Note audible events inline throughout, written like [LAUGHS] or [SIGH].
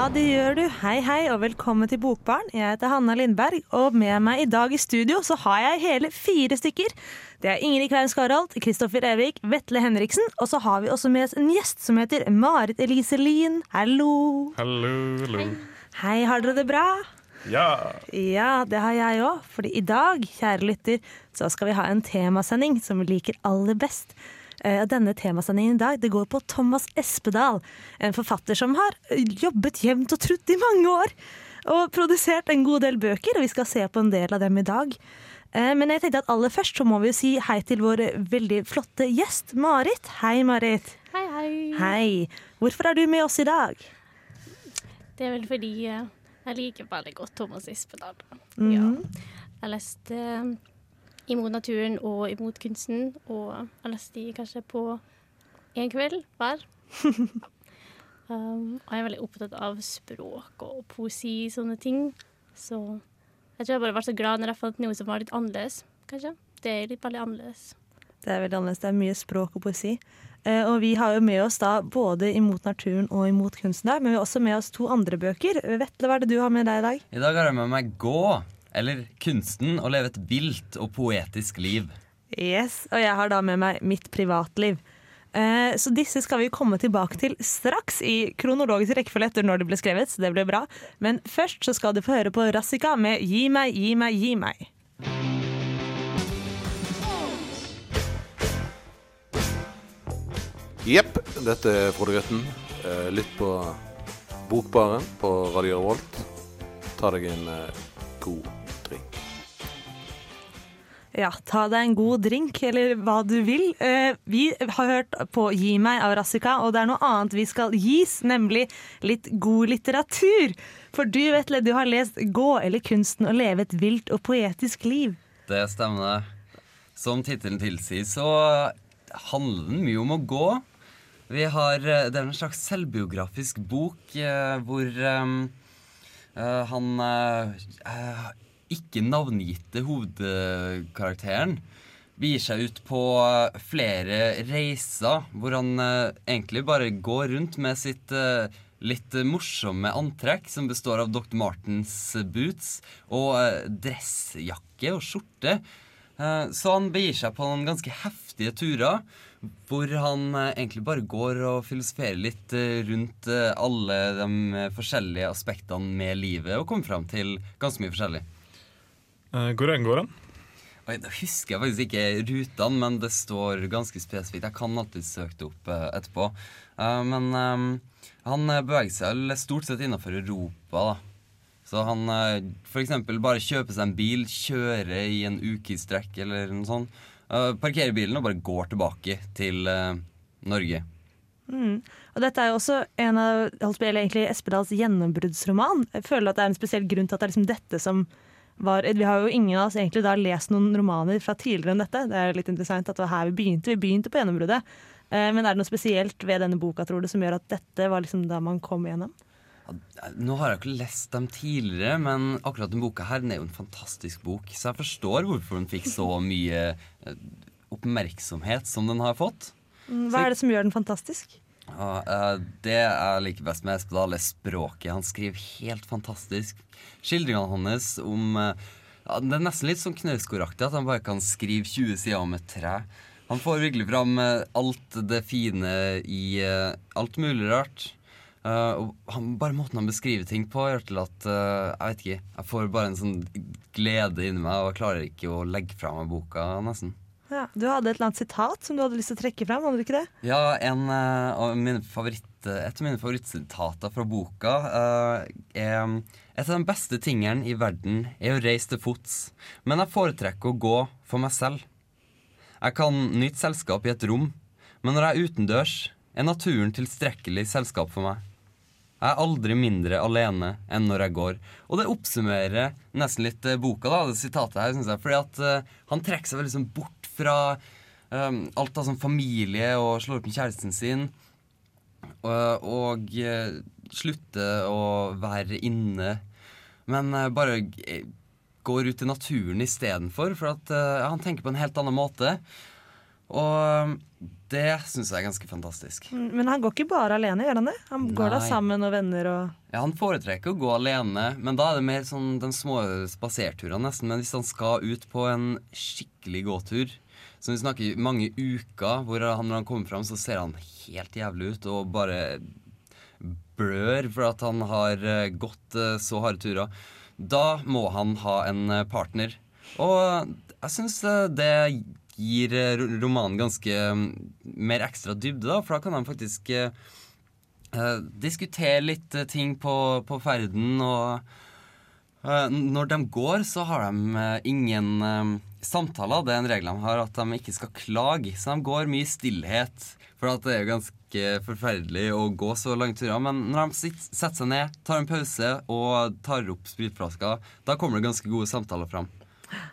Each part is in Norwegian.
Ja, det gjør du. Hei, hei, og velkommen til Bokbarn. Jeg heter Hanna Lindberg, og med meg i dag i studio så har jeg hele fire stykker. Det er Ingrid Kveim Skarholt, Kristoffer Evik, Vetle Henriksen, og så har vi også med oss en gjest som heter Marit Elise Lien. Hallo. Hallo, hallo. Hei, har dere det bra? Ja. Ja, det har jeg òg. Fordi i dag, kjære lytter, så skal vi ha en temasending som vi liker aller best. Eh, Denne temasendingen i dag det går på Thomas Espedal, en forfatter som har jobbet jevnt og trutt i mange år. Og produsert en god del bøker, og vi skal se på en del av dem i dag. Eh, Men jeg tenkte at aller først så må vi jo si hei til vår veldig flotte gjest, Marit. Hei, Marit. Hei, hei. Hei. Hvorfor er du med oss i dag? Det er vel fordi eh, jeg liker veldig godt Thomas Ispedal. Mm. Ja. Jeg leste eh, Imot naturen og Imot kunsten, og de kanskje på én kveld hver. [LAUGHS] um, og jeg er veldig opptatt av språk og poesi, sånne ting. Så jeg tror jeg bare ble så glad når jeg fant noe som var litt annerledes, kanskje. Det er litt veldig annerledes. Det er veldig annerledes. Det er mye språk og poesi. Eh, og vi har jo med oss da både Imot naturen og Imot kunsten der, men vi har også med oss to andre bøker. Vetle, hva er det du har med deg i dag? I dag har jeg med meg Gå, eller Kunsten å leve et vilt og poetisk liv. Yes, Og jeg har da med meg Mitt privatliv. Eh, så disse skal vi komme tilbake til straks i kronologisk rekkefølge etter når de ble skrevet. så det blir bra. Men først så skal du få høre på Rassika med Gi meg, gi meg, gi meg. Jepp, dette er Frode Grøtten. Eh, Lytt på Bokbaren på Radio Revolt. Ta deg en eh, god. Ja, ta deg en god drink, eller hva du vil. Eh, vi har hørt på Gi meg av Rassika, og det er noe annet vi skal gis, nemlig litt god litteratur. For du, Vetle, du har lest Gå, eller kunsten å leve et vilt og poetisk liv. Det stemmer. Som tittelen tilsier, så handler den mye om å gå. Vi har, eh, det er en slags selvbiografisk bok eh, hvor um, uh, han eh, ikke navngitte hovedkarakteren begir seg ut på flere reiser hvor han eh, egentlig bare går rundt med sitt eh, litt morsomme antrekk som består av Dr. Martens boots og eh, dressjakke og skjorte. Så han begir seg på noen ganske heftige turer hvor han egentlig bare går og filosoferer litt rundt alle de forskjellige aspektene med livet og kommer fram til ganske mye forskjellig. Hvor enn går den? Oi, Da husker jeg faktisk ikke rutene, men det står ganske spesifikt. Jeg kan alltid søke det opp eh, etterpå. Eh, men eh, han eh, beveger seg vel stort sett innenfor Europa, da. Så han eh, for eksempel bare kjøper seg en bil, kjører i en uke i strekk eller noe sånt. eh, parkerer bilen og bare går tilbake til eh, Norge. Mm. Og dette er jo også en av holdt på egentlig Espedals gjennombruddsroman. Jeg føler at det er en spesiell grunn til at det er liksom dette som var Vi har jo ingen av oss egentlig da lest noen romaner fra tidligere enn dette. Det er litt interessant at det var her vi begynte. Vi begynte på gjennombruddet. Eh, Men er det noe spesielt ved denne boka tror du, som gjør at dette var liksom da man kom igjennom? Nå har jeg ikke lest dem tidligere, men akkurat denne boka her, den er jo en fantastisk bok. Så jeg forstår hvorfor den fikk så [LAUGHS] mye eh, oppmerksomhet som den har fått. Mm, Hva er det som gjør den fantastisk? Eh, det jeg liker best med Espedal, er språket. Han skriver helt fantastisk. Skildringene hans om uh, Det er nesten litt sånn Knausgård-aktig at han bare kan skrive 20 sider om et tre. Han får virkelig fram eh, alt det fine i alt mulig rart. Og han, bare måten han beskriver ting på, gjør til at Jeg vet ikke. Jeg får bare en sånn glede inni meg, og jeg klarer ikke å legge fra meg boka, nesten. Ja, du hadde et eller annet sitat som du hadde lyst til å trekke fram, hadde du ikke det? Ja, en uh, mine favoritt, et av mine favorittsitater fra boka uh, er Et av de beste tingene i verden er å reise til fots, men jeg foretrekker å gå for meg selv. Jeg kan nyte selskap i et rom, men når jeg er utendørs, er naturen tilstrekkelig selskap for meg. Jeg er aldri mindre alene enn når jeg går. Og det oppsummerer nesten litt eh, boka, da, det sitatet her, synes jeg. Fordi at uh, han trekker seg veldig sånn bort fra Um, alt av sånn familie og slår opp med kjæresten sin. Og, og eh, slutte å være inne, men eh, bare eh, går ut i naturen istedenfor. For at uh, han tenker på en helt annen måte. Og det syns jeg er ganske fantastisk. Men han går ikke bare alene, gjør han det? Han går da sammen og venner og Ja, Han foretrekker å gå alene, men da er det mer sånn de små spaserturene nesten. Men hvis han skal ut på en skikkelig gåtur, så vi snakker mange uker, hvor han, når han kommer fram, så ser han helt jævlig ut og bare blør for at han har eh, gått eh, så harde turer, da må han ha en eh, partner. Og jeg syns det gir romanen ganske mm, mer ekstra dybde, da, for da kan han faktisk eh, diskutere litt ting på, på ferden, og eh, når de går, så har de ingen samtaler. Det er en regel de har, at de ikke skal klage. Så de går mye i stillhet. For at det er jo ganske forferdelig å gå så lange turer. Men når de sitter, setter seg ned, tar en pause og tar opp spritflaska, da kommer det ganske gode samtaler fram.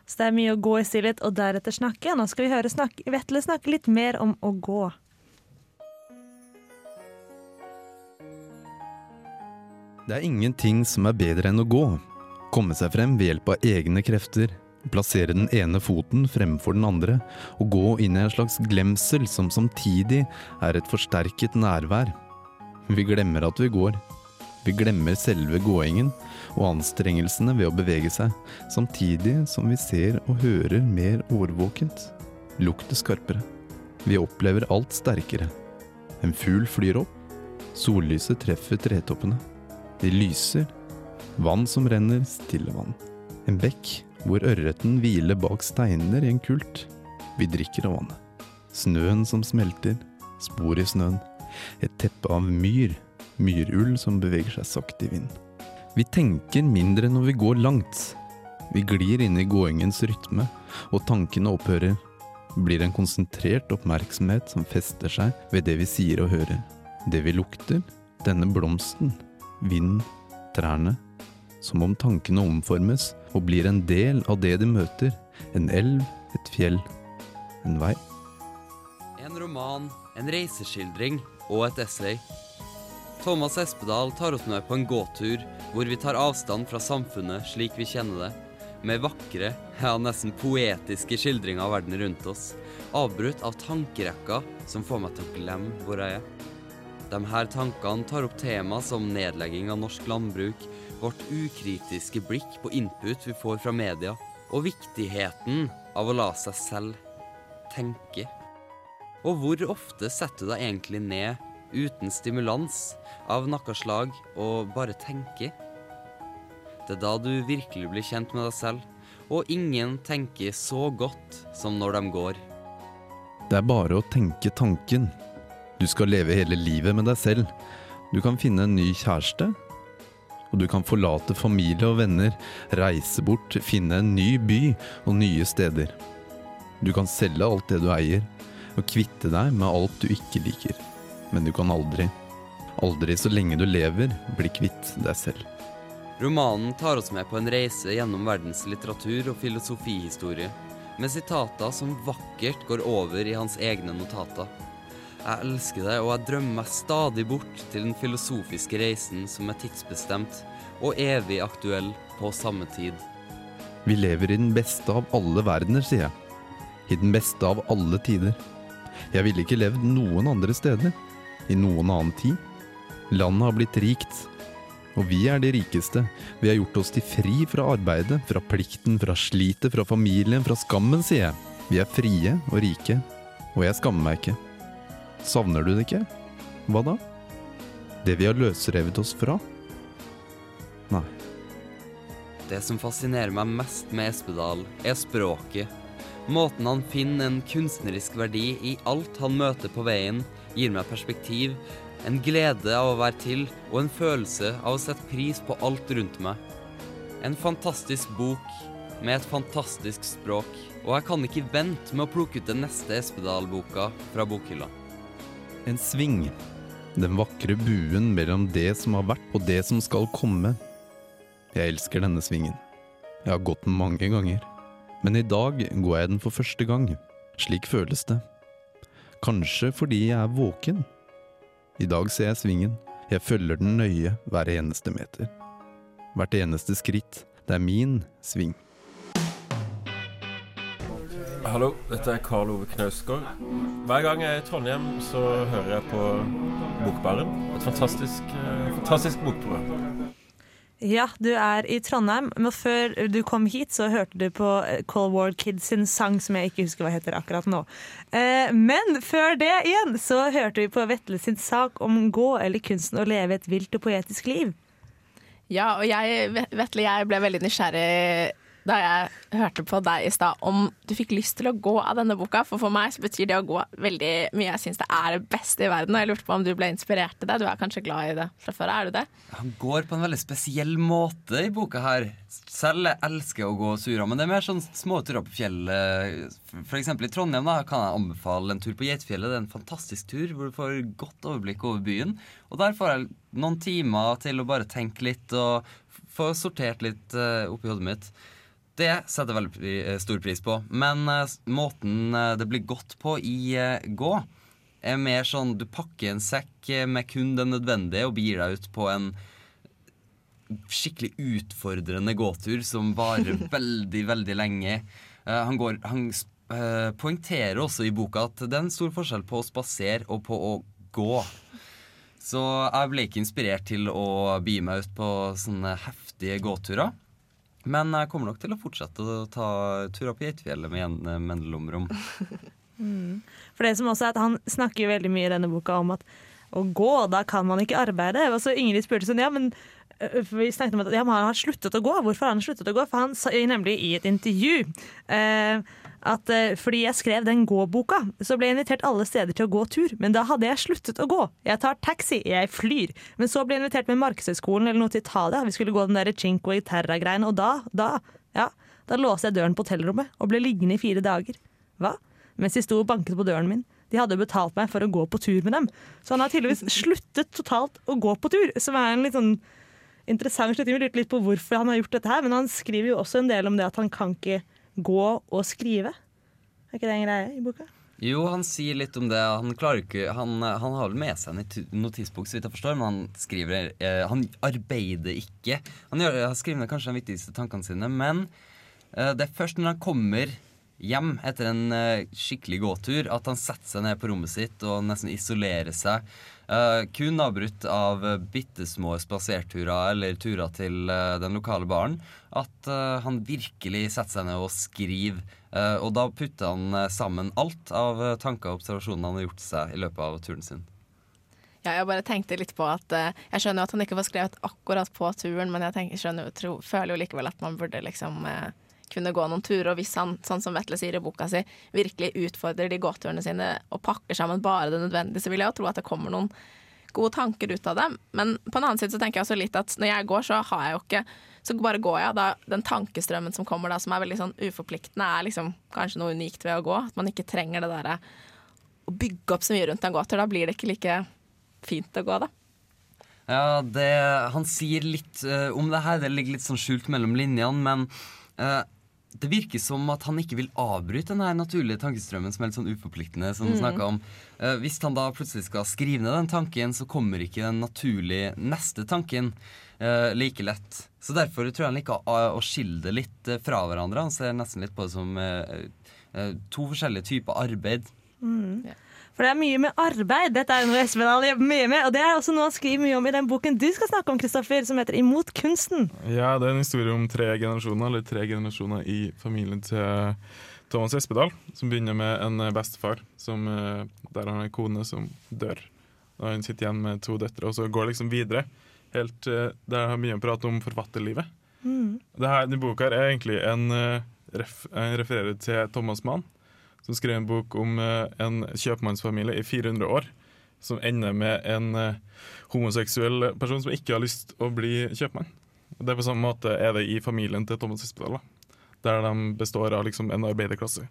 Så det er mye å gå i stillhet og deretter snakke. Nå skal vi høre snakke, Vetle snakke litt mer om å gå. Det er ingenting som er bedre enn å gå. Komme seg frem ved hjelp av egne krefter. Plassere den ene foten fremfor den andre, og gå inn i en slags glemsel som samtidig er et forsterket nærvær. Vi glemmer at vi går. Vi glemmer selve gåingen og anstrengelsene ved å bevege seg, samtidig som vi ser og hører mer årvåkent. Lukter skarpere. Vi opplever alt sterkere. En fugl flyr opp. Sollyset treffer tretoppene. De lyser. Vann som renner, stille vann. En bekk hvor ørreten hviler bak steiner i en kult. Vi drikker av vannet. Snøen som smelter. Spor i snøen. Et teppe av myr. Myrull som beveger seg sakte i vind. Vi tenker mindre når vi går langt. Vi glir inn i gåingens rytme, og tankene opphører. Blir en konsentrert oppmerksomhet som fester seg ved det vi sier og hører. Det vi lukter, denne blomsten, vinden, trærne. Som om tankene omformes og blir en del av det de møter. En elv, et fjell, en vei. En roman, en reiseskildring og et essay. Thomas Espedal tar oss med på en gåtur hvor vi tar avstand fra samfunnet slik vi kjenner det, med vakre, ja nesten poetiske skildringer av verden rundt oss, avbrutt av tankerekker som får meg til å glemme hvor jeg er. De her tankene tar opp tema som nedlegging av norsk landbruk, vårt ukritiske blikk på input vi får fra media, og viktigheten av å la seg selv tenke. Og hvor ofte setter du deg egentlig ned uten stimulans av noe slag og bare tenker? Det er da du virkelig blir kjent med deg selv, og ingen tenker så godt som når de går. Det er bare å tenke tanken. Du skal leve hele livet med deg selv. Du kan finne en ny kjæreste. Og du kan forlate familie og venner, reise bort, finne en ny by og nye steder. Du kan selge alt det du eier, og kvitte deg med alt du ikke liker. Men du kan aldri, aldri så lenge du lever, bli kvitt deg selv. Romanen tar oss med på en reise gjennom verdens litteratur og filosofihistorie, med sitater som vakkert går over i hans egne notater. Jeg elsker det, og jeg drømmer meg stadig bort til den filosofiske reisen som er tidsbestemt og evig aktuell på samme tid. Vi lever i den beste av alle verdener, sier jeg. I den beste av alle tider. Jeg ville ikke levd noen andre steder. I noen annen tid. Landet har blitt rikt. Og vi er de rikeste. Vi har gjort oss til fri fra arbeidet, fra plikten, fra slitet, fra familien, fra skammen, sier jeg. Vi er frie og rike. Og jeg skammer meg ikke. Savner du det ikke? Hva da? Det vi har løsrevet oss fra? Nei. Det som fascinerer meg mest med Espedal, er språket. Måten han finner en kunstnerisk verdi i alt han møter på veien, gir meg perspektiv, en glede av å være til og en følelse av å sette pris på alt rundt meg. En fantastisk bok med et fantastisk språk, og jeg kan ikke vente med å plukke ut den neste Espedal-boka fra bokhylla. En sving. Den vakre buen mellom det som har vært og det som skal komme. Jeg elsker denne svingen. Jeg har gått den mange ganger. Men i dag går jeg den for første gang. Slik føles det. Kanskje fordi jeg er våken. I dag ser jeg svingen. Jeg følger den nøye hver eneste meter. Hvert eneste skritt. Det er min sving. Hallo, dette er Karl Ove Knausgård. Hver gang jeg er i Trondheim, så hører jeg på Bokbaren. Et fantastisk, eh, fantastisk bokprogram. Ja, du er i Trondheim, men før du kom hit, så hørte du på eh, Cold War Kids sin sang, som jeg ikke husker hva heter akkurat nå. Eh, men før det igjen, så hørte vi på Vetle sin sak om gå eller kunsten å leve et vilt og poetisk liv. Ja, og jeg, Vetle, jeg ble veldig nysgjerrig da jeg hørte på deg i stad om du fikk lyst til å gå av denne boka. For for meg så betyr det å gå veldig mye. Jeg syns det er det beste i verden. Og jeg lurte på om du ble inspirert til det. Du er kanskje glad i det fra før? Er du det? Han går på en veldig spesiell måte i boka her. Selv jeg elsker å gå turer, men det er mer sånn små turer på fjellet. Eksempel i Trondheim da, kan jeg anbefale en tur på Geitfjellet. Det er en fantastisk tur hvor du får godt overblikk over byen. Og der får jeg noen timer til å bare tenke litt og få sortert litt uh, oppi hodet mitt. Det setter jeg veldig eh, stor pris på. Men eh, måten eh, det blir gått på i gå, er mer sånn du pakker en sekk med kun det nødvendige og begir deg ut på en skikkelig utfordrende gåtur som varer [LAUGHS] veldig, veldig lenge. Han går, han poengterer også i boka at det er en stor forskjell på å spasere og på å gå. Så jeg ble ikke inspirert til å bi meg ut på sånne heftige gåturer. Men jeg kommer nok til å fortsette å ta turer på Geitfjellet med jevne mellomrom. [LAUGHS] For det som også er at Han snakker jo veldig mye i denne boka om at å gå, da kan man ikke arbeide. Og så Ingrid spurte sånn, ja, men øh, vi snakket om at ja, han har sluttet å gå. Hvorfor har han sluttet å gå? For han sa nemlig i et intervju eh, at eh, fordi jeg skrev den gå-boka, så ble jeg invitert alle steder til å gå tur. Men da hadde jeg sluttet å gå. Jeg tar taxi, jeg flyr. Men så ble jeg invitert med Markedshøgskolen eller noe til Italia. Vi skulle gå den der i Terra-greien, og da, da, ja, da låste jeg døren på hotellrommet og ble liggende i fire dager. Hva? Mens de sto og banket på døren min. De hadde betalt meg for å gå på tur med dem. Så han har tydeligvis [LAUGHS] sluttet totalt å gå på tur, som er en litt sånn interessant slutning. Vi lurte litt på hvorfor han har gjort dette her, men han skriver jo også en del om det at han kan ikke gå og skrive. Er ikke det en greie i boka? Jo, han sier litt om det. Han ikke Han, han har vel med seg en notisbok, så vidt jeg forstår, men han skriver eh, Han arbeider ikke. Han, gjør, han skriver ned kanskje de viktigste tankene sine, men eh, det er først når han kommer hjem etter en eh, skikkelig gåtur, at han setter seg ned på rommet sitt og nesten isolerer seg. Eh, kun avbrutt av uh, bitte små spaserturer eller turer til uh, den lokale baren. At uh, han virkelig setter seg ned og skriver. Og da putter han sammen alt av tanker og observasjoner han har gjort seg i løpet av turen sin. Ja, jeg bare tenkte litt på at Jeg skjønner jo at han ikke får skrevet akkurat på turen, men jeg tenker, skjønner, tro, føler jo likevel at man burde liksom eh, kunne gå noen turer. Og hvis han, sånn som Vetle sier i boka si, virkelig utfordrer de gåturene sine og pakker sammen bare det nødvendige, så vil jeg jo tro at det kommer noen gode tanker ut av det. Men på en annen side så tenker jeg også litt at når jeg går, så har jeg jo ikke Så bare går jeg. Da, den tankestrømmen som kommer da, som er veldig sånn uforpliktende, er liksom kanskje noe unikt ved å gå. At man ikke trenger det derre å bygge opp så mye rundt en gåtur. Da blir det ikke like fint å gå, da. Ja, det, Han sier litt uh, om det her. Det ligger litt sånn skjult mellom linjene, men eh, det virker som at han ikke vil avbryte den her naturlige tankestrømmen som er litt sånn uforpliktende. som han snakket om. Uh, hvis han da plutselig skal skrive ned den tanken, så kommer ikke den naturlige neste tanken uh, like lett. Så derfor tror jeg han liker å, å skille det litt uh, fra hverandre. Han ser nesten litt på det som to forskjellige typer arbeid. For det er mye med arbeid. Dette er noe Espen jobber mye med, og det er også noe han skriver mye om i den boken du skal snakke om, Kristoffer, som heter Imot kunsten. Ja, det er en historie om tre generasjoner, eller tre generasjoner i familien til Thomas Espedal. Som begynner med en bestefar som, eh, der han har en kone som dør. Og han sitter igjen med to døtre, og så går liksom videre. Helt eh, der han begynner å prate om forfatterlivet. Det her, Denne boka er egentlig en, eh, en refererer til Thomas Mann, som skrev en bok om eh, en kjøpmannsfamilie i 400 år. Som ender med en eh, homoseksuell person som ikke har lyst å bli kjøpmann. Det er på samme måte er det i familien til Thomas Espedal. Der de består av liksom en arbeiderklasse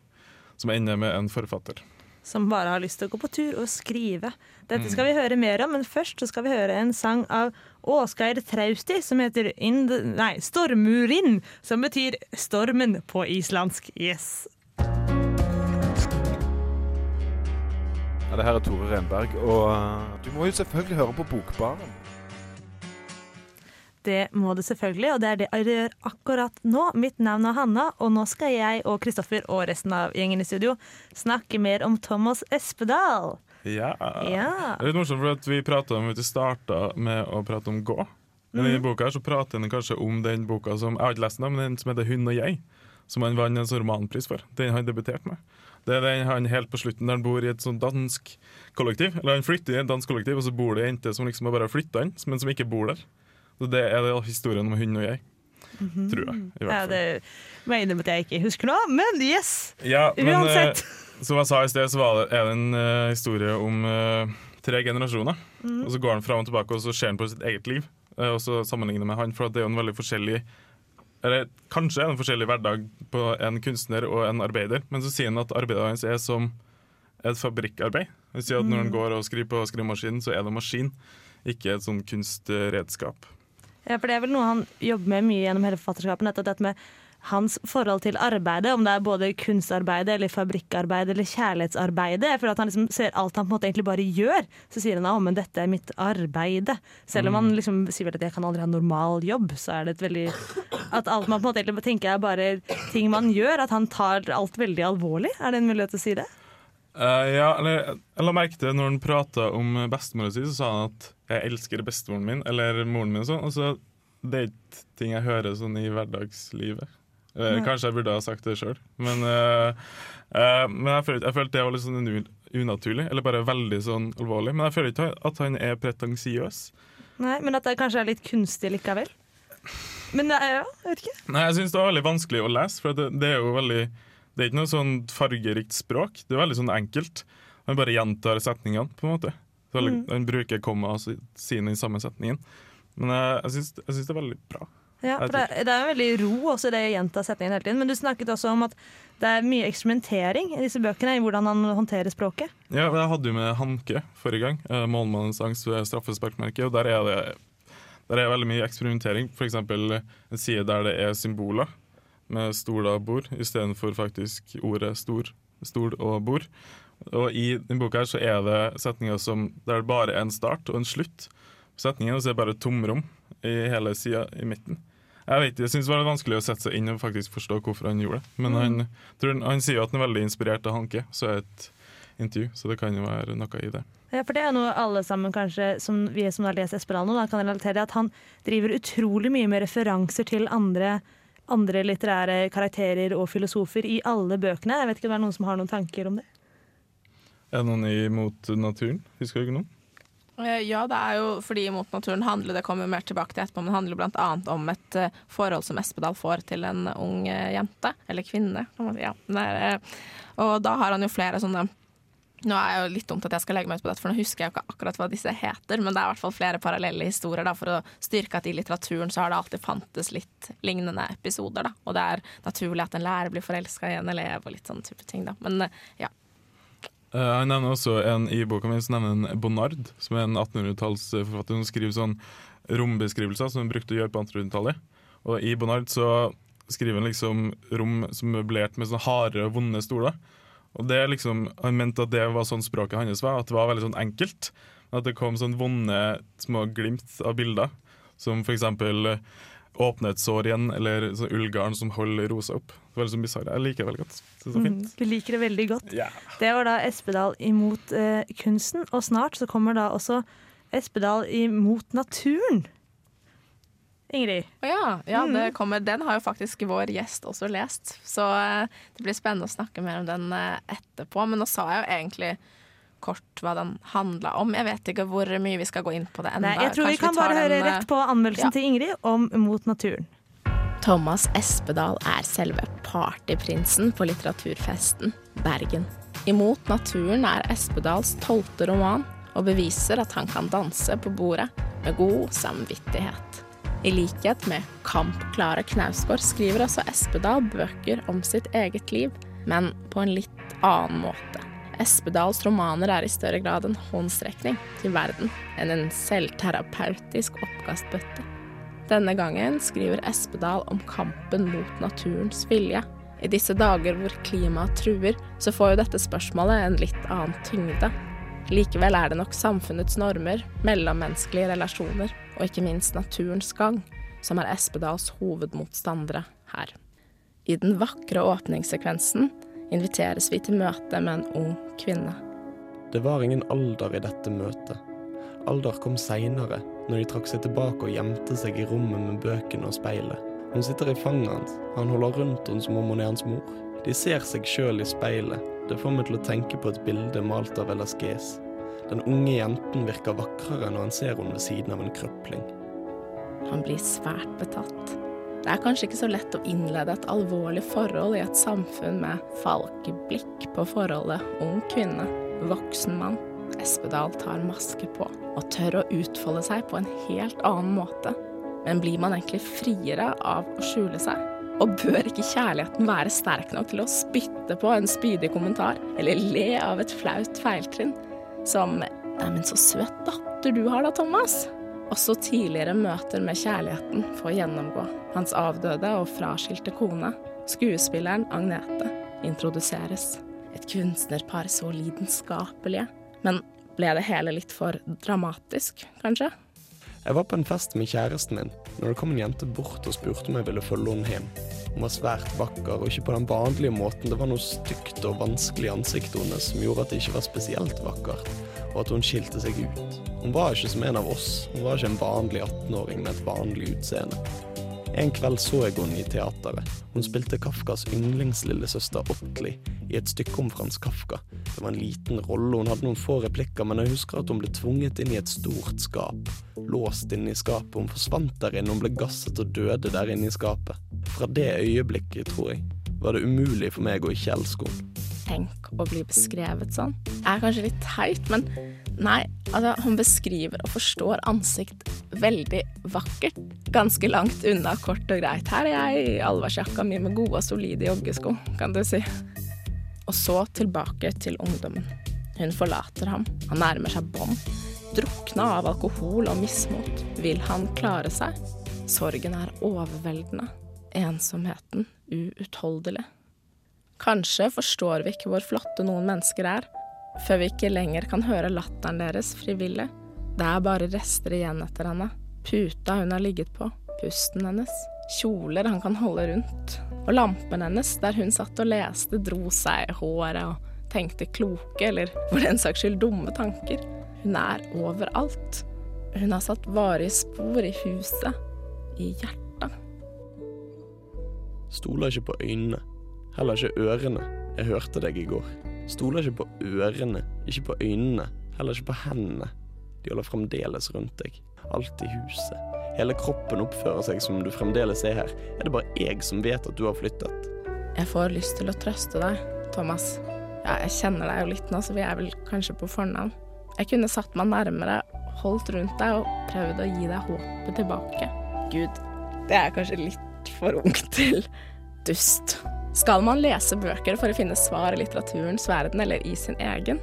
som ender med en forfatter. som bare har lyst til å gå på tur og skrive. Dette skal vi høre mer om, men først så skal vi høre en sang av Åsgeir Trausti som heter Ind... nei, Stormurin, som betyr stormen på islandsk. Yes. Ja, det her er Tore Renberg, og eh, du må jo selvfølgelig høre på Bokbaren. Det må du selvfølgelig, og det er det jeg gjør akkurat nå. Mitt navn er Hanna, og nå skal jeg og Kristoffer og resten av gjengen i studio snakke mer om Thomas Espedal. Ja. Ja. Det er litt morsomt, for at vi prata om at vi starta med å prate om gå. Men i denne boka her så prater den kanskje om den boka som Jeg har ikke lest den, men den som heter 'Hun og jeg', som han vant en sånn romanpris for. Den han debuterte med. Det er den han helt på slutten der han bor i et sånn dansk kollektiv. Eller han flytter i et dansk kollektiv, og så bor det ei jente som liksom har bare flytta inn, men som ikke bor der. Så det er det historien om hun og jeg. Tror jeg, i hvert Ja, det må jeg innrømme at jeg ikke husker nå, men yes! Ja, men Uansett. Uh, som jeg sa i sted, så var det, er det en uh, historie om uh, tre generasjoner. Mhm. Og så går han fram og tilbake, og så ser han på sitt eget liv. og så sammenligner med han, for det er jo en veldig forskjellig Eller kanskje en forskjellig hverdag på en kunstner og en arbeider, men så sier han at arbeidet hans er som et fabrikkarbeid. Han sier at når han Mhm. går og skriver på skrivemaskinen, så er det maskin, ikke et sånn kunstredskap. Ja, for det er vel noe han jobber med mye gjennom hele forfatterskapet. Nettopp dette med hans forhold til arbeidet, om det er både kunstarbeid eller fabrikkarbeid eller kjærlighetsarbeid. Jeg føler at han liksom ser alt han på en måte egentlig bare gjør. Så sier han at men dette er mitt arbeide. Selv om han liksom sier at jeg kan aldri ha normal jobb, så er det et veldig At alt man på en måte egentlig tenker er bare ting man gjør. At han tar alt veldig alvorlig. Er det en mulighet til å si det? Uh, ja, eller Jeg la merke til når han prata om bestemora si, så sa han at 'jeg elsker bestemoren min', eller moren min og sånn. Og så det er ikke ting jeg hører sånn i hverdagslivet. Nei. kanskje jeg burde ha sagt det sjøl, men, eh, eh, men jeg følte, jeg følte det var litt sånn unaturlig, eller bare veldig sånn alvorlig. Men jeg føler ikke at han er pretensiøs. Nei, Men at det kanskje er litt kunstig likevel? Men ja, jeg vet ikke. Nei, jeg syns det var veldig vanskelig å lese, for det, det er jo veldig Det er ikke noe sånn fargerikt språk. Det er veldig sånn enkelt. Han bare gjentar setningene, på en måte. Så veldig, Mm. Bruker komma og sier den samme setningen. Men jeg jeg syns det er veldig bra. Ja, for det, det er en veldig ro også det å gjenta setningen hele tiden. Men du snakket også om at det er mye eksperimentering i disse bøkene i hvordan han håndterer språket. Ja, Jeg hadde jo med Hanke forrige gang. eh, 'Målmannens angst ved straffesparkmerket'. Og der er det der er veldig mye eksperimentering. F.eks. en side der det er symboler med stol og bord, istedenfor faktisk ordet stor, stol og bord. Og i denne boka her så er det setninger som der det bare er en start og en slutt setningen, så er det bare et tomrom i hele sida i midten. Jeg vet, jeg synes det var vanskelig å sette seg inn og faktisk forstå hvorfor han gjorde det. Men Mm. han, tror, han sier jo at han er veldig inspirert av Hanke, så er et intervju, så det kan jo være noe i det. Ja, for det er noe alle sammen kanskje, som vi som har lest Esperanto, da, kan relatere at han driver utrolig mye med referanser til andre, andre litterære karakterer og filosofer i alle bøkene. Jeg vet ikke om det er noen som har noen tanker om det? Er det noen imot naturen? Husker du ikke noen? Eh, Ja, det er jo fordi Mot naturen handler det kommer mer tilbake til etterpå, men handler annet om et eh, forhold som Espedal får til en ung eh, jente, eller kvinne. Ja. Og da har han jo flere sånne Nå er jeg jo litt dumt at jeg skal legge meg ut på dette, for nå husker jeg jo ikke akkurat hva disse heter, men det er i hvert fall flere parallelle historier da, for å styrke at i litteraturen så har det alltid fantes litt lignende episoder. da, Og det er naturlig at en lærer blir forelska i en elev og litt sånne type ting. da, Men ja. Eh, han nevner også en i boka mi som nevner en Bonnard, som er en 1800-tallsforfatter som skriver sånn rombeskrivelser som han brukte å gjøre på 1800-tallet. Og i Bonnard så skriver han liksom rom som er møblert med sånne harde og vonde stoler. Og det liksom, Han mente at det var sånn språket hans var, at det var veldig sånn enkelt. At det kom sånn vonde små glimt av bilder, som for eksempel eh, åpne et sår igjen, eller sånn ullgarn som holder rosa opp. Det var litt sånn bizarre. Jeg liker det veldig godt. Det er fint. Mm, du liker det veldig godt. Yeah. Det var da Espedal imot eh, kunsten, og snart så kommer da også Espedal imot naturen. Ingrid. Oh, ja, ja Mm. det kommer. den har jo faktisk vår gjest også lest. Så eh, det blir spennende å snakke mer om den eh, etterpå. Men nå sa jeg jo egentlig kort hva den handla om. Jeg vet ikke hvor mye vi skal gå inn på det enda. Nei, jeg tror vi kan vi bare høre den, eh, rett på anmeldelsen ja. til Ingrid om Mot naturen. Thomas Espedal er selve partyprinsen på litteraturfesten Bergen. Imot naturen er Espedals tolvte roman, og beviser at han kan danse på bordet med god samvittighet. I likhet med kampklare Knausgård skriver også Espedal bøker om sitt eget liv, men på en litt annen måte. Espedals romaner er i større grad en håndsrekning til verden enn en selvterapeutisk oppkastbøtte. Denne gangen skriver Espedal om kampen mot naturens vilje. I disse dager hvor klimaet truer, så får jo dette spørsmålet en litt annen tyngde. Likevel er det nok samfunnets normer, mellommenneskelige relasjoner og ikke minst naturens gang som er Espedals hovedmotstandere her. I den vakre åpningssekvensen inviteres vi til møte med en ung kvinne. Det var ingen alder i dette møtet. Alder kom seinere, når de trakk seg tilbake og gjemte seg i rommet med bøkene og speilet. Hun sitter i fanget hans, han holder rundt henne som om hun er hans mor. De ser seg sjøl i speilet. Det får meg til å tenke på et bilde malt av Velasquez. Den unge jenten virker vakrere når han ser henne ved siden av en krøpling. Han blir svært betatt. Det er kanskje ikke så lett å innlede et alvorlig forhold i et samfunn med falkeblikk på forholdet ung kvinne, voksen mann. Espedal tar maske på og tør å utfolde seg på en helt annen måte. Men blir man egentlig friere av å skjule seg? Og bør ikke kjærligheten være sterk nok til å spytte på en spydig kommentar, eller le av et flaut feiltrinn? Som 'Neimen, så søt datter du har da, Thomas'? Også tidligere møter med kjærligheten får gjennomgå. Hans avdøde og fraskilte kone, skuespilleren Agnete, introduseres. Et kunstnerpar så lidenskapelige. Men ble det hele litt for dramatisk, kanskje? Jeg var på en fest med kjæresten min når det kom en jente bort og spurte om jeg ville følge henne hjem. Hun var svært vakker, og ikke på den vanlige måten. Det var noe stygt og vanskelig i ansiktet hennes som gjorde at det ikke var spesielt vakkert, og at hun skilte seg ut. Hun var ikke som en av oss. Hun var ikke en vanlig 18-åring med et vanlig utseende. En kveld så jeg henne i teateret. Hun spilte Kafkas yndlingslillesøster Ottli i et stykke om Frans Kafka. Det var en liten rolle, hun hadde noen få replikker, men jeg husker at hun ble tvunget inn i et stort skap. Låst inne i skapet. Hun forsvant der inne, hun ble gasset og døde der inne i skapet. Fra det øyeblikket, tror jeg, var det umulig for meg å ikke elske henne. Tenk å bli beskrevet sånn. Det er kanskje litt teit, men nei, altså, hun beskriver og forstår ansikt veldig vakkert. Ganske langt unna kort og greit. Her er jeg i allværsjakka mi med gode og solide joggesko, kan du si. Og så tilbake til ungdommen. Hun forlater ham. Han nærmer seg bånd. Drukna av alkohol og mismot. Vil han klare seg? Sorgen er overveldende. Ensomheten uutholdelig. Kanskje forstår vi ikke hvor flotte noen mennesker er, før vi ikke lenger kan høre latteren deres frivillig. Det er bare rester igjen etter henne. Puta hun har ligget på, pusten hennes, kjoler han kan holde rundt, og lampen hennes der hun satt og leste, dro seg i håret og tenkte kloke, eller for den saks skyld dumme tanker. Hun er overalt. Hun har satt varige spor i huset, i hjertet. Stoler ikke på øynene, heller ikke ørene. Jeg hørte deg i går. Stoler ikke på ørene, ikke på øynene, heller ikke på hendene. De holder fremdeles rundt deg. Alt i huset. Hele kroppen oppfører seg som om du fremdeles er her. Er det bare jeg som vet at du har flyttet? Jeg får lyst til å trøste deg, Thomas. Ja, jeg kjenner deg jo litt nå, så vi er vel kanskje på fornavn. Jeg kunne satt meg nærmere, holdt rundt deg og prøvd å gi deg håpet tilbake. Gud, det er kanskje litt for ung til dust. Skal man lese bøker for å finne svar i litteraturens verden eller i sin egen?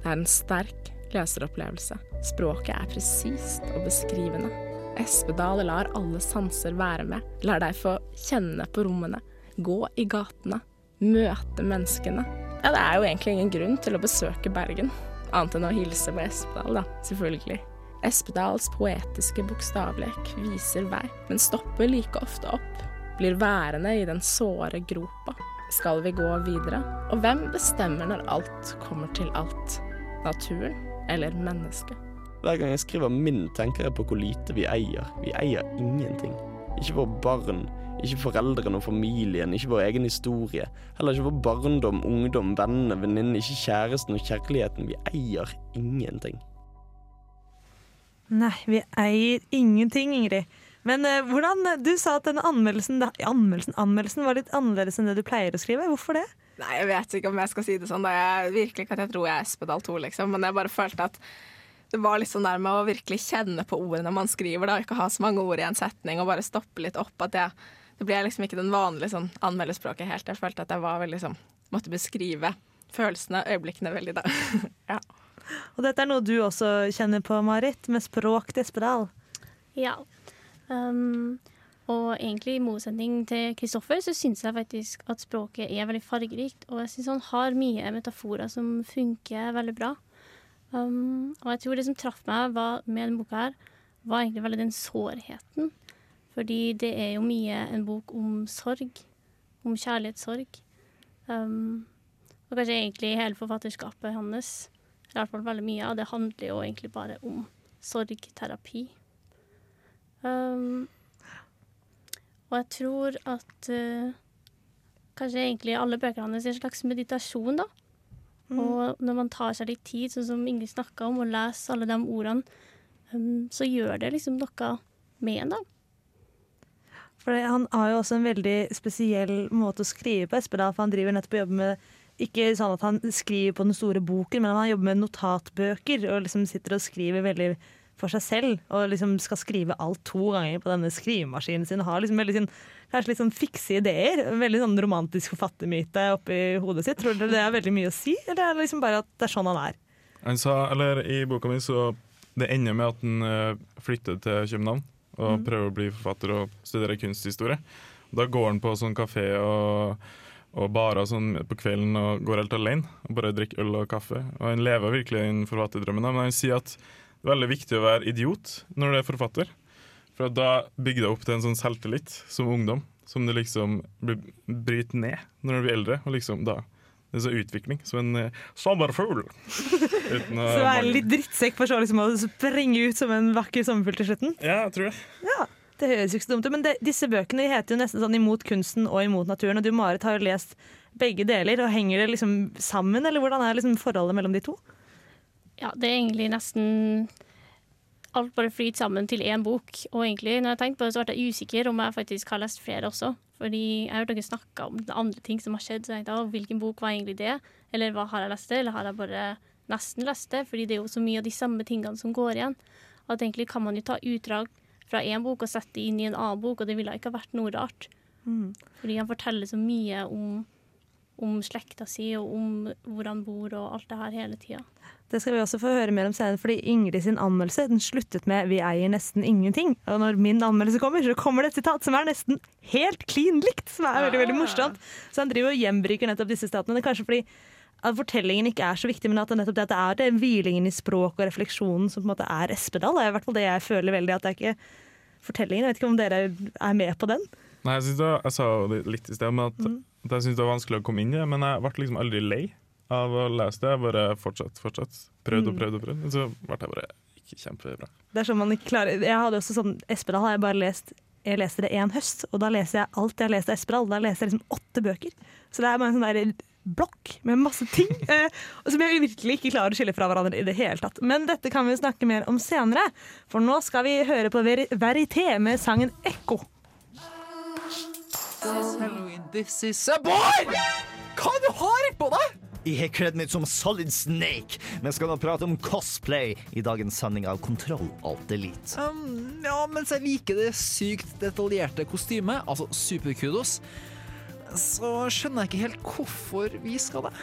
Det er en sterk leseropplevelse. Språket er presist og beskrivende. Espedal lar alle sanser være med, lar deg få kjenne på rommene, gå i gatene, møte menneskene. Ja, det er jo egentlig ingen grunn til å besøke Bergen, annet enn å hilse på Espedal, da, selvfølgelig. Espedals poetiske bokstavlek viser vei, men stopper like ofte opp, blir værende i den såre gropa. Skal vi gå videre? Og hvem bestemmer når alt kommer til alt? Naturen eller mennesket? Hver gang jeg skriver min, tenker jeg på hvor lite vi eier. Vi eier ingenting. Ikke våre barn, ikke foreldrene og familien, ikke vår egen historie. Heller ikke vår barndom, ungdom, vennene, venninnene, ikke kjæresten og kjærligheten. Vi eier ingenting. Nei, vi eier ingenting, Ingrid. Men eh, hvordan, du sa at denne anmeldelsen, da, anmeldelsen, anmeldelsen var litt annerledes enn det du pleier å skrive. Hvorfor det? Nei, jeg vet ikke om jeg skal si det sånn. Da. Jeg, virkelig ikke at jeg tror jeg er Espedal 2, liksom. Men jeg bare følte at det var litt sånn der med å virkelig kjenne på ordene man skriver, da. Ikke ha så mange ord i en setning og bare stoppe litt opp. At jeg, det ble liksom ikke den vanlige sånn anmelderspråket helt. Jeg følte at jeg var veldig sånn Måtte beskrive følelsene, øyeblikkene, veldig, da. [LAUGHS] ja. Og dette er noe du også kjenner på, Marit, med språk til Espedal. Ja. Um, og egentlig i motsetning til Kristoffer, så syns jeg faktisk at språket er veldig fargerikt. Og jeg syns han har mye metaforer som funker veldig bra. Um, og jeg tror det som traff meg var, med denne boka, her, var egentlig veldig den sårheten. Fordi det er jo mye en bok om sorg. Om kjærlighetssorg. Um, og kanskje egentlig hele forfatterskapet hans. I hvert fall veldig mye av det handler jo egentlig bare om sorgterapi. Um, og jeg tror at uh, kanskje egentlig alle bøkene hans er en slags meditasjon, da. Mm. Og når man tar seg litt tid, sånn som Ingrid snakka om, og leser alle de ordene, um, så gjør det liksom noe med en, da. For han har jo også en veldig spesiell måte å skrive på, Espedal. For han driver nettopp og jobber med Ikke sånn at han skriver på den store boken, men han jobber med notatbøker og liksom sitter og skriver veldig for seg selv. Og liksom skal skrive alt to ganger på denne skrivemaskinen sin. Har liksom veldig sin, kanskje litt sånn fikse ideer. Veldig sånn romantisk forfattermyte oppi hodet sitt. Tror dere det er veldig mye å si, eller er det liksom bare at det er sånn han er? Han sa, eller I boka mi så det ender med at han eh, flytter til København og mm. prøver å bli forfatter og studere kunsthistorie. Da går han på sånn kafé og, og barer sånn på kvelden og går helt alene og bare drikker øl og kaffe. Og Han lever virkelig den forfatterdrømmen, men han sier at veldig viktig å være idiot når du er forfatter. For da bygger det opp til en sånn selvtillit som ungdom, som du liksom blir- bryter ned når du blir eldre. Og liksom da Det er så utvikling, som en uh, sommerfugl. Uten å Så er litt drittsekk for så liksom å springe ut som en vakker sommerfugl til slutten? Ja, jeg tror det. Ja, det høres ikke så dumt ut. Men det, disse bøkene de heter jo nesten sånn Imot kunsten og imot naturen. Og du Marit har jo lest begge deler. og Henger det liksom sammen, eller hvordan er liksom forholdet mellom de to? Ja, det er egentlig nesten Alt bare flyter sammen til én bok. Og egentlig, når jeg tenkte på det, så ble jeg usikker om jeg faktisk har lest flere også. Fordi jeg har hørt dere snakke om andre ting som har skjedd, så jeg tenkte «Å, hvilken bok var egentlig det? Eller hva har jeg lest det, eller har jeg bare nesten lest det? Fordi det er jo så mye av de samme tingene som går igjen. At egentlig kan man jo ta utdrag fra én bok og sette det inn i en annen bok, og det ville ikke ha vært noe rart. Fordi han forteller så mye om, om slekta si og om hvor han bor og alt det her hele tida. Det skal vi også få høre mer om senere, fordi Ingrid sin anmeldelse den sluttet med 'Vi eier nesten ingenting'. Og når min anmeldelse kommer, så kommer det et sitat som er nesten helt klin likt, som er veldig veldig morsomt. Så han driver og gjembruker nettopp disse statene. Det er kanskje fordi at fortellingen ikke er så viktig, men at det nettopp det, at det er det hvilingen i språk og refleksjonen som på en måte er Espedal. Det er i hvert fall det jeg føler veldig, at det er ikke fortellingen. Jeg vet ikke om dere er med på den? Nei, jeg, synes det jeg sa jo litt i sted, men at, at jeg syntes det var vanskelig å komme inn i det. Men jeg ble liksom aldri lei av å lese det. Jeg bare fortsatt, fortsatt. Prøvde og Mm. prøvde og prøvde. Men så ble jeg bare ikke kjempebra. Det er sånn man ikke klarer Jeg hadde også sånn Espedal har jeg bare lest Jeg leste det én høst, og da leser jeg alt jeg har lest av Espedal. Da leser jeg liksom åtte bøker. Så det er bare en sånn der blokk med masse ting [LAUGHS] eh, som jeg virkelig ikke klarer å skille fra hverandre i det hele tatt. Men dette kan vi snakke mer om senere, for nå skal vi høre på Veri Verité med sangen 'Ekko'. Halloween, this is a boy! Hva du har på deg? Jeg har kledd meg som Solid Snake, men skal nå prate om cosplay i dagens sending av Kontroll Alt Elite. Um, ja, mens jeg liker det sykt detaljerte kostymet, altså superkudos, så skjønner jeg ikke helt hvorfor vi skal det.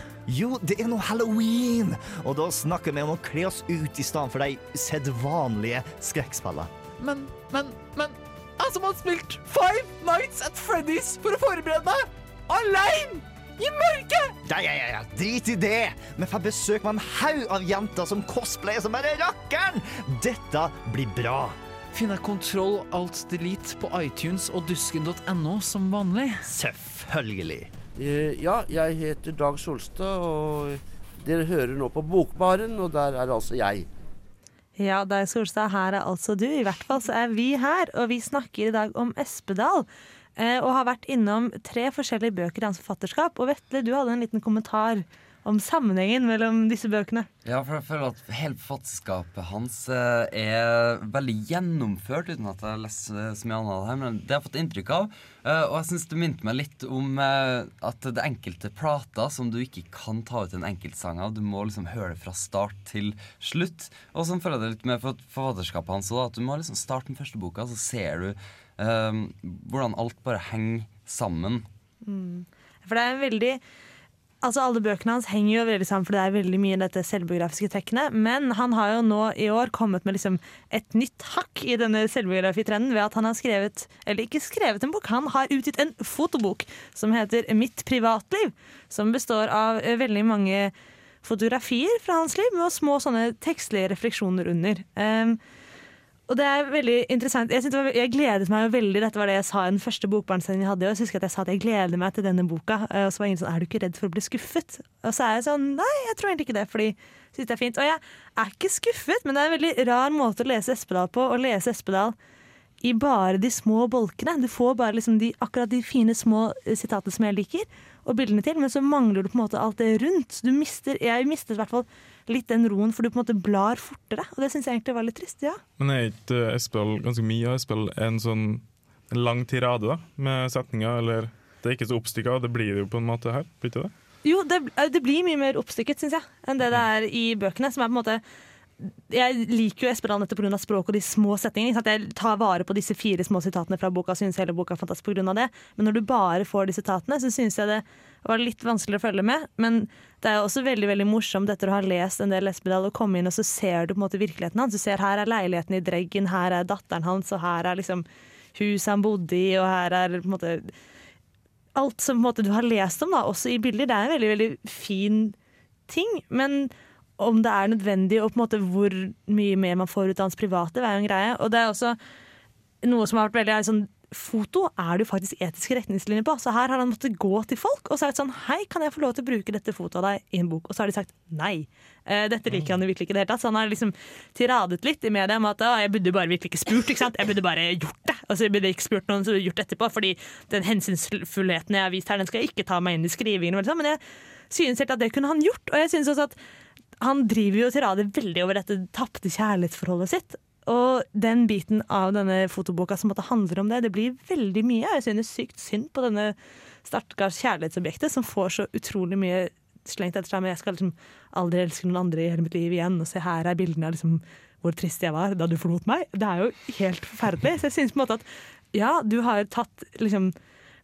Jo, det er nå halloween, og da snakker vi om å kle oss ut i stedet for de sedvanlige skrekkspillene. Men, men, men Jeg som har spilt Five Nights at Freddy's for å forberede meg! Aleine! I mørket! Ja, ja, ja, ja, drit i det! Vi får besøk av en haug av jenter som cosplayer som bare rakkeren! Dette blir bra. Finner Kontroll Alt Delete på iTunes og dusken.no som vanlig? Selvfølgelig. Uh, Ja, jeg heter Dag Solstad, og dere hører nå på Bokbaren, og der er altså jeg. Ja, Dag Solstad, her er altså du. I hvert fall så er vi her, og vi snakker i dag om Espedal. eh, Og har vært innom tre forskjellige bøker i hans forfatterskap. Og Vetle, du hadde en liten kommentar om sammenhengen mellom disse bøkene. Ja, for jeg føler at hele forfatterskapet hans eh, er veldig gjennomført, uten at jeg leser så mye annet av det her, men det har jeg fått inntrykk av. Eh, og jeg syns det minte meg litt om eh, at det enkelte plater som du ikke kan ta ut en enkeltsang av. Du må liksom høre det fra start til slutt. Og sånn føler jeg det litt med forfatterskapet hans òg, at du må liksom starte den første boka, så ser du eh, hvordan alt bare henger sammen. Mm. For det er en veldig Altså Alle bøkene hans henger jo veldig sammen, for det er veldig mye dette selvbiografiske trekkene. Men han har jo nå i år kommet med liksom et nytt hakk i denne selvbiografitrenden ved at han har skrevet, eller ikke skrevet en bok, han har utgitt en fotobok som heter Mitt privatliv. Som består av eh, veldig mange fotografier fra hans liv med små sånne tekstlige refleksjoner under. Um, og det er veldig interessant. Jeg, var, jeg gledet meg veldig, dette var det jeg sa i den første bokbarnsendingen jeg hadde. Og jeg husker at jeg sa at jeg gleder meg til denne boka. Og så var ingen sånn Er du ikke redd for å bli skuffet? Og så er jeg sånn Nei, jeg tror egentlig ikke det, fordi jeg det er fint. Og jeg er ikke skuffet, men det er en veldig rar måte å lese Espedal på. Å lese Espedal i bare de små bolkene. Du får bare liksom de, akkurat de fine små sitatene som jeg liker, og bildene til, men så mangler du på en måte alt det rundt. Du mister, jeg mistet i hvert fall litt den roen, for du på en måte blar fortere. Og det syns jeg egentlig var litt trist. ja. Men er ikke Espel ganske mye av Espel en sånn en lang tirade da, med setninger, eller det er ikke så oppstykka, det blir det jo på en måte her, blir ikke det? Jo, det, det blir mye mer oppstykket, syns jeg, enn det det er i bøkene. Som er på en måte jeg liker jo Esperanto pga. språk og de små setningene. Jeg tar vare på disse fire små sitatene fra boka, synes hele boka er fantastisk av det. Men når du bare får de sitatene, så syns jeg det var litt vanskelig å følge med. Men det er også veldig veldig morsomt etter å ha lest en del Espedal og komme inn, og så ser du på en måte virkeligheten hans. Du ser her er leiligheten i Dreggen, her er datteren hans, og her er liksom huset han bodde i, og her er på en måte Alt som på en måte du har lest om, da, også i bilder. Det er en veldig, veldig fin ting. Men om det er nødvendig, og på en måte hvor mye mer man får ut av hans private, det er jo en greie. Og det er også noe som har vært veldig sånn, Foto er det jo faktisk etiske retningslinjer på. Så her har han måttet gå til folk og sagt sånn Hei, kan jeg få lov til å bruke dette fotoet av deg i en bok? Og så har de sagt nei. Eh, dette liker han jo virkelig ikke i det hele tatt. Så han har liksom tiradet litt i media om at jeg burde bare virkelig ikke spurt. ikke sant? Jeg burde bare gjort det. Altså, jeg burde ikke spurt noen som har gjort det etterpå, fordi den hensynsfullheten jeg har vist her, den skal jeg ikke ta meg inn i skrivingen. Men jeg synes helt at det kunne han gjort. Og jeg synes også at han driver jo tirader veldig over dette tapte kjærlighetsforholdet sitt. Og den biten av denne fotoboka som handler om det, det blir veldig mye. Jeg synes sykt synd på denne stakkars kjærlighetsobjektet som får så utrolig mye slengt etter seg. Men jeg skal liksom aldri elske noen andre i hele mitt liv igjen. Og se her er bildene av liksom hvor trist jeg var da du forlot meg. Det er jo helt forferdelig. Så jeg synes på en måte at ja, du har tatt liksom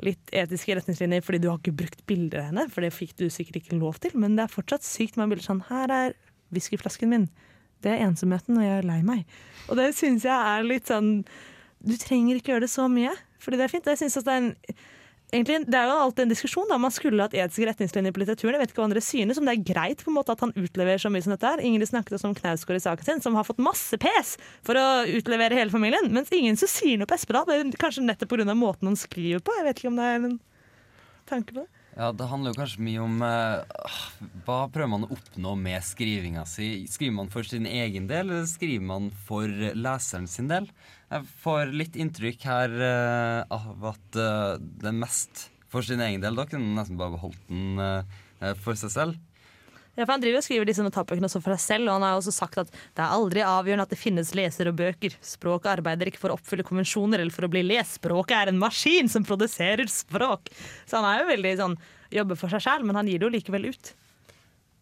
litt etiske retningslinjer fordi du har ikke brukt bilder av henne, for det fikk du sikkert ikke lov til, men det er fortsatt sykt mange bilder sånn Her er whiskyflasken min. Det er ensomheten når jeg er lei meg. Og det syns jeg er litt sånn Du trenger ikke gjøre det så mye, fordi det er fint. Jeg synes at det er en Egentlig, det er jo alltid en diskusjon. da Man skulle hatt etiske retningslinjer på litteraturen. Jeg vet ikke hva andre synes, om det er greit på en måte at han utleverer så mye som dette her. Ingrid snakket også om Knausgård i saken sin, som har fått masse pes for å utlevere hele familien. Mens ingen som sier noe på Espedal. Kanskje nettopp pga. måten han skriver på. Jeg vet ikke om det er en tanke på det. Ja, Det handler jo kanskje mye om uh, hva prøver man å oppnå med skrivinga si. Skriver man for sin egen del, eller skriver man for leseren sin del? Jeg får litt inntrykk her uh, av at uh, det mest for sin egen del. Da kunne man nesten bare beholdt den for seg selv. Ja, for Han driver og skriver disse notatbøkene også for seg selv, og han har også sagt at det er aldri avgjørende at det finnes leser og bøker. Språket arbeider ikke for å oppfylle konvensjoner eller for å bli lest. Språket er en maskin som produserer språk. Så han er jo veldig sånn jobber for seg selv, men han gir det jo likevel ut.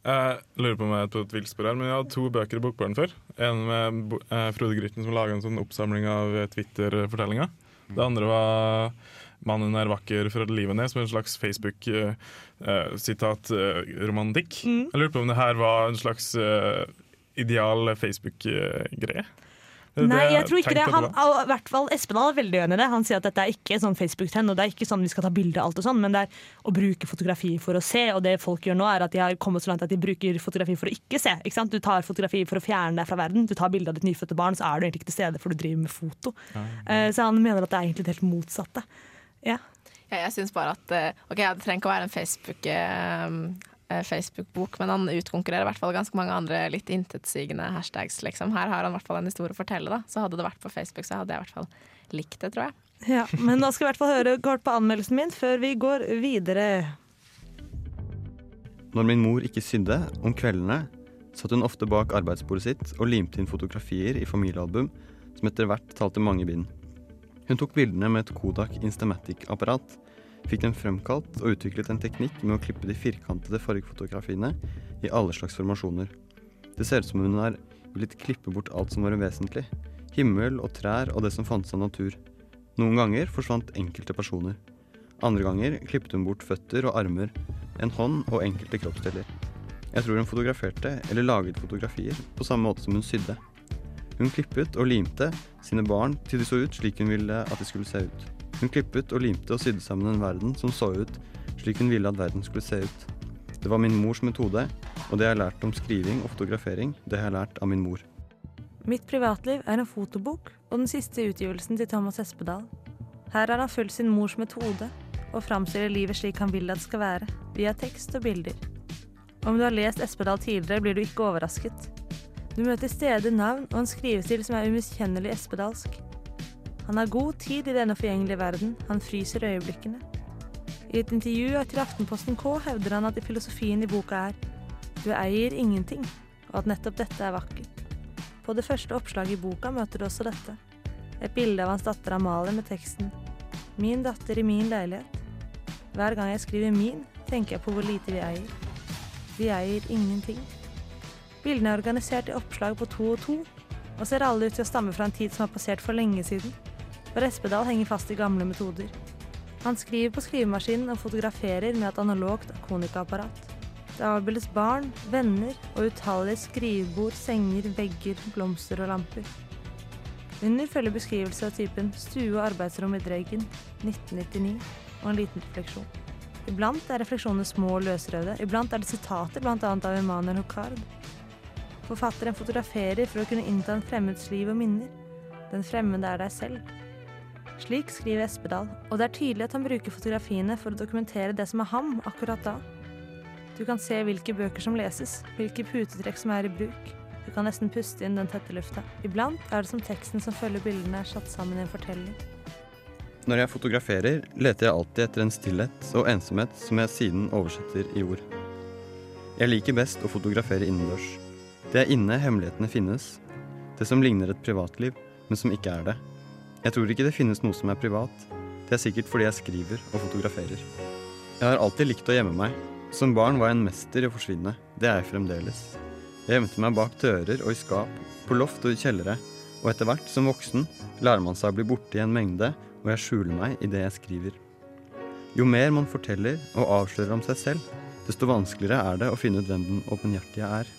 Jeg lurer på om jeg er på et villspor her, men jeg hadde to bøker i Bokbaren før. En med eh, Frode Grytten som laga en sånn oppsamling av Twitter-fortellinga. Det andre var 'Mannen er vakker fra livet ned', som en slags Facebook-sitat-romantikk. Uh, mm. Jeg lurer på om det her var en slags uh, ideal Facebook-greie. Nei, jeg tror ikke det. Han, i hvert fall Espen er veldig enig i det. Han sier at dette er ikke sånn Facebook-trend, og det er ikke sånn vi skal ta bilde av alt og sånn, men det er å bruke fotografi for å se. Og det folk gjør nå, er at de har kommet så langt at de bruker fotografi for å ikke se. Ikke sant? Du tar fotografi for å fjerne deg fra verden. Du tar bilde av ditt nyfødte barn, så er du egentlig ikke til stede, for du driver med foto. Ja, ja. Så han mener at det er egentlig det helt motsatte. Ja. ja jeg syns bare at eh, OK, det trenger ikke å være en Facebook eh, Facebook-bok, men han utkonkurrerer i hvert fall ganske mange andre litt intetsigende hashtags. Liksom. Her har han i hvert fall en historie å fortelle. Da. Så hadde det vært på Facebook, så hadde jeg i hvert fall likt det, tror jeg. Ja, Men nå skal vi i hvert fall høre kort på anmeldelsen min før vi går videre. Når min mor ikke sydde om kveldene, satt hun ofte bak arbeidsbordet sitt og limte inn fotografier i familiealbum som etter hvert talte mange bind. Hun tok bildene med et Kodak Instamatic-apparat, fikk dem fremkalt og utviklet en teknikk med å klippe de firkantede fargefotografiene i alle slags formasjoner. Det ser ut som hun har villet klippe bort alt som var uvesentlig. Himmel og trær og det som fantes av natur. Noen ganger forsvant enkelte personer. Andre ganger klippet hun bort føtter og armer, en hånd og enkelte kroppsdeler. Jeg tror hun fotograferte eller laget fotografier på samme måte som hun sydde. Hun klippet og limte sine barn til de så ut slik hun ville at de skulle se ut. Hun klippet og limte og sydde sammen en verden som så ut slik hun ville at verden skulle se ut. Det var min mors metode, Og det jeg har lært om skriving og fotografering, det har jeg lært av min mor. Mitt privatliv er en fotobok og den siste utgivelsen til Thomas Espedal. Her har han fulgt sin mors metode og framstiller livet slik han vil at det skal være, via tekst og bilder. Om du har lest Espedal tidligere, blir du ikke overrasket. Du møter steder, navn og en skrivestil som er umiskjennelig espedalsk. Han har god tid i denne forgjengelige verden, han fryser øyeblikkene. I et intervju til Aftenposten K hevder han at filosofien i boka er du eier ingenting, og at nettopp dette er vakkert. På det første oppslaget i boka møter du også dette. Et bilde av hans datter Amalie med teksten Min datter i min leilighet. Hver gang jeg skriver min, tenker jeg på hvor lite vi eier. Vi eier ingenting. Bildene er organisert i oppslag på to og to, og ser alle ut til å stamme fra en tid som har passert for lenge siden. For Espedal henger fast i gamle metoder. Han skriver på skrivemaskinen og fotograferer med et analogt Akonika-apparat. Det avbildes barn, venner og utallige skrivebord, senger, vegger, blomster og lamper. Under følger beskrivelse av typen stue og arbeidsrom i Dreggen 1999 og en liten refleksjon. Iblant er refleksjonene små og løsrevde, iblant er det sitater bl.a. av Emanuel Hokard. Forfatteren fotograferer for å kunne innta en fremmeds liv og minner. Den fremmede er deg selv. Slik skriver Espedal, og det er tydelig at han bruker fotografiene for å dokumentere det som er ham akkurat da. Du kan se hvilke bøker som leses, hvilke putetrekk som er i bruk. Du kan nesten puste inn den tette lufta. Iblant er det som teksten som følger bildene, er satt sammen i en fortelling. Når jeg fotograferer, leter jeg alltid etter en stillhet og ensomhet som jeg siden oversetter i ord. Jeg liker best å fotografere innendørs. Det er inne hemmelighetene finnes. Det som ligner et privatliv, men som ikke er det. Jeg tror ikke det finnes noe som er privat. Det er sikkert fordi jeg skriver og fotograferer. Jeg har alltid likt å gjemme meg. Som barn var jeg en mester i å forsvinne. Det er jeg fremdeles. Jeg gjemte meg bak dører og i skap, på loft og i kjellere, og etter hvert, som voksen, lærer man seg å bli borte i en mengde, og jeg skjuler meg i det jeg skriver. Jo mer man forteller og avslører om seg selv, desto vanskeligere er det å finne ut hvem den åpenhjertige er.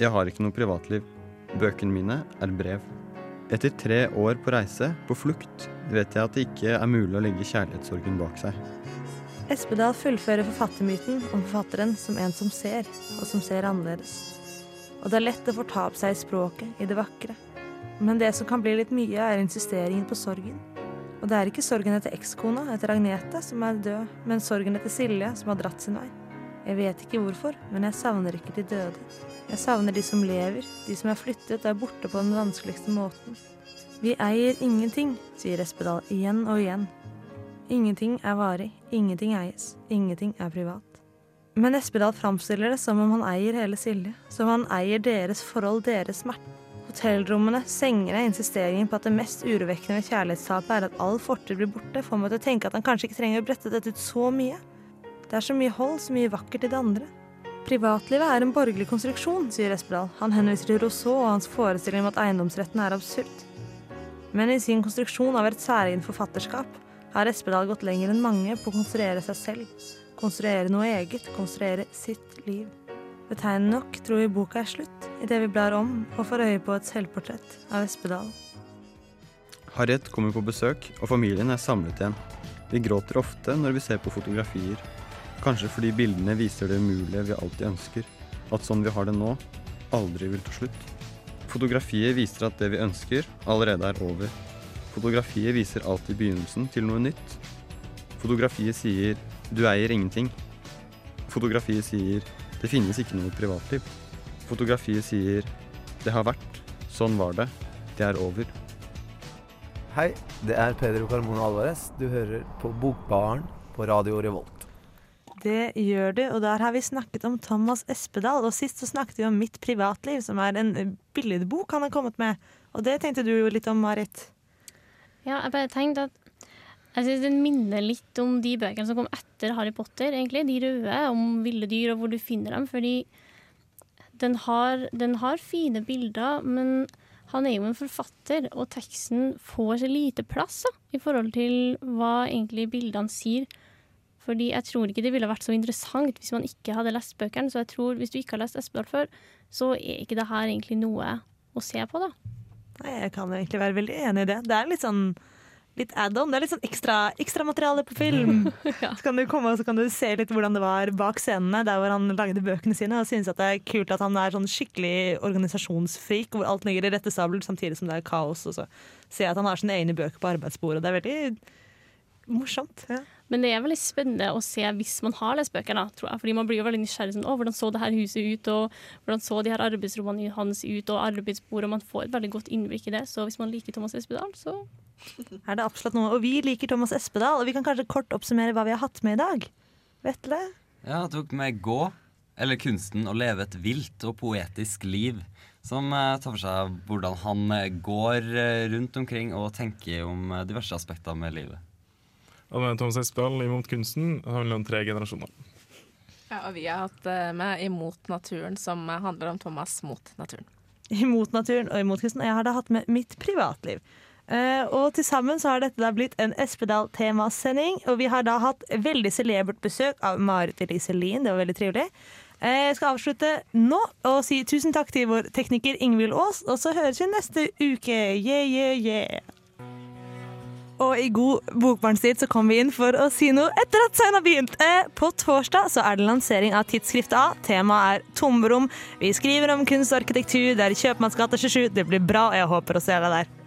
Jeg har ikke noe privatliv. Bøkene mine er brev. Etter tre år på reise, på flukt, vet jeg at det ikke er mulig å legge kjærlighetssorgen bak seg. Espedal fullfører forfattermyten om forfatteren som en som ser, og som ser annerledes. Og det er lett å fortape seg i språket, i det vakre. Men det som kan bli litt mye, er insisteringen på sorgen. Og det er ikke sorgen etter ekskona, etter Agnete, som er død, men sorgen etter Silje, som har dratt sin vei. Jeg vet ikke hvorfor, men jeg savner ikke de døde. Jeg savner de som lever, de som er flyttet og er borte på den vanskeligste måten. Vi eier ingenting, sier Espedal igjen og igjen. Ingenting er varig, ingenting eies, ingenting er privat. Men Espedal framstiller det som om han eier hele Silje, som om han eier deres forhold, deres smerte. Hotellrommene, sengene, insisteringen på at det mest urovekkende ved kjærlighetstapet er at all fortid blir borte, får meg til å tenke at han kanskje ikke trenger å brette dette ut så mye. Det er så mye hold, så mye vakkert i det andre. Privatlivet er en borgerlig konstruksjon, sier Espedal. Han henviser til Rousseau og hans forestilling om at eiendomsretten er absurd. Men i sin konstruksjon av et særegent forfatterskap har Espedal gått lenger enn mange på å konstruere seg selv. Konstruere noe eget, konstruere sitt liv. Betegnende nok tror vi boka er slutt idet vi blar om og får øye på et selvportrett av Espedal. Harriet kommer på besøk, og familien er samlet igjen. Vi gråter ofte når vi ser på fotografier. Kanskje fordi bildene viser det umulige vi alltid ønsker. At sånn vi har det nå, aldri vil ta slutt. Fotografiet viser at det vi ønsker, allerede er over. Fotografiet viser alltid begynnelsen til noe nytt. Fotografiet sier 'du eier ingenting'. Fotografiet sier 'det finnes ikke noe privatliv'. Fotografiet sier 'det har vært, sånn var det, det er over'. Hei, det er Pedro Carmona Alvarez. Du hører på Bokbaren på Radio Revolt. Det gjør du, og der har vi snakket om Thomas Espedal. Og sist så snakket vi om Mitt privatliv, som er en billedbok han har kommet med. Og det tenkte du jo litt om, Marit. Ja, jeg bare tenkte at jeg synes den minner litt om de bøkene som kom etter Harry Potter, egentlig. De røde, om ville dyr og hvor du finner dem. Fordi den har, den har fine bilder, men han er jo en forfatter, og teksten får så lite plass da, i forhold til hva egentlig bildene sier. Fordi jeg tror ikke det ville vært så interessant hvis man ikke hadde lest bøkene. Så jeg tror hvis du ikke har lest Espedal før, så er ikke det her egentlig noe å se på, da. Nei, jeg kan egentlig være veldig enig i det. Det er litt sånn litt add-on. Det er litt sånn ekstra, ekstramateriale på film. [LAUGHS] Så kan du komme og så kan du se litt hvordan det var bak scenene, der hvor han lagde bøkene sine. Og synes at det er kult at han er sånn skikkelig organisasjonsfrik, hvor alt ligger i rette samtidig som det er kaos. Og så ser jeg at han har sine egne bøker på arbeidsbordet. Det er veldig morsomt. Ja. Men det er veldig spennende å se hvis man har lest bøkene, tror jeg. Fordi man blir jo veldig nysgjerrig sånn, å, hvordan så det her huset ut, og hvordan så de her arbeidsrommene hans ut, og arbeidsbordet, og man får et veldig godt innblikk i det. Så hvis man liker Thomas Espedal, så Er det absolutt noe. Og vi liker Thomas Espedal, og vi kan kanskje kort oppsummere hva vi har hatt med i dag. Vetle? Ja, jeg tok med Gå, eller kunsten å leve et vilt og poetisk liv. Som eh, tar for seg hvordan han eh, går eh, rundt omkring og tenker om diverse aspekter med livet. Og er Thomas Espedal imot kunsten handler om tre generasjoner. Ja, og vi har hatt eh, med Imot naturen, som handler om Thomas mot naturen. Imot naturen og imot kunsten. Og jeg har da hatt med mitt privatliv. Eh, og til sammen så har dette da blitt en Espedal-temasending. Og vi har da hatt veldig celebert besøk av Marit Elise Lien. Det var veldig trivelig. Eh, jeg skal avslutte nå og si tusen takk til vår tekniker Ingvild Aas. Og så høres vi neste uke. Yeah, yeah, yeah. Og i god bokbarnstid så kom vi inn for å si noe etter at Sein har begynt. På torsdag så er det lansering av Tidsskrift A. Temaet er tomrom. Vi skriver om kunst og arkitektur. Det er i Kjøpmannsgata 27. Det blir bra, og jeg håper å se deg der.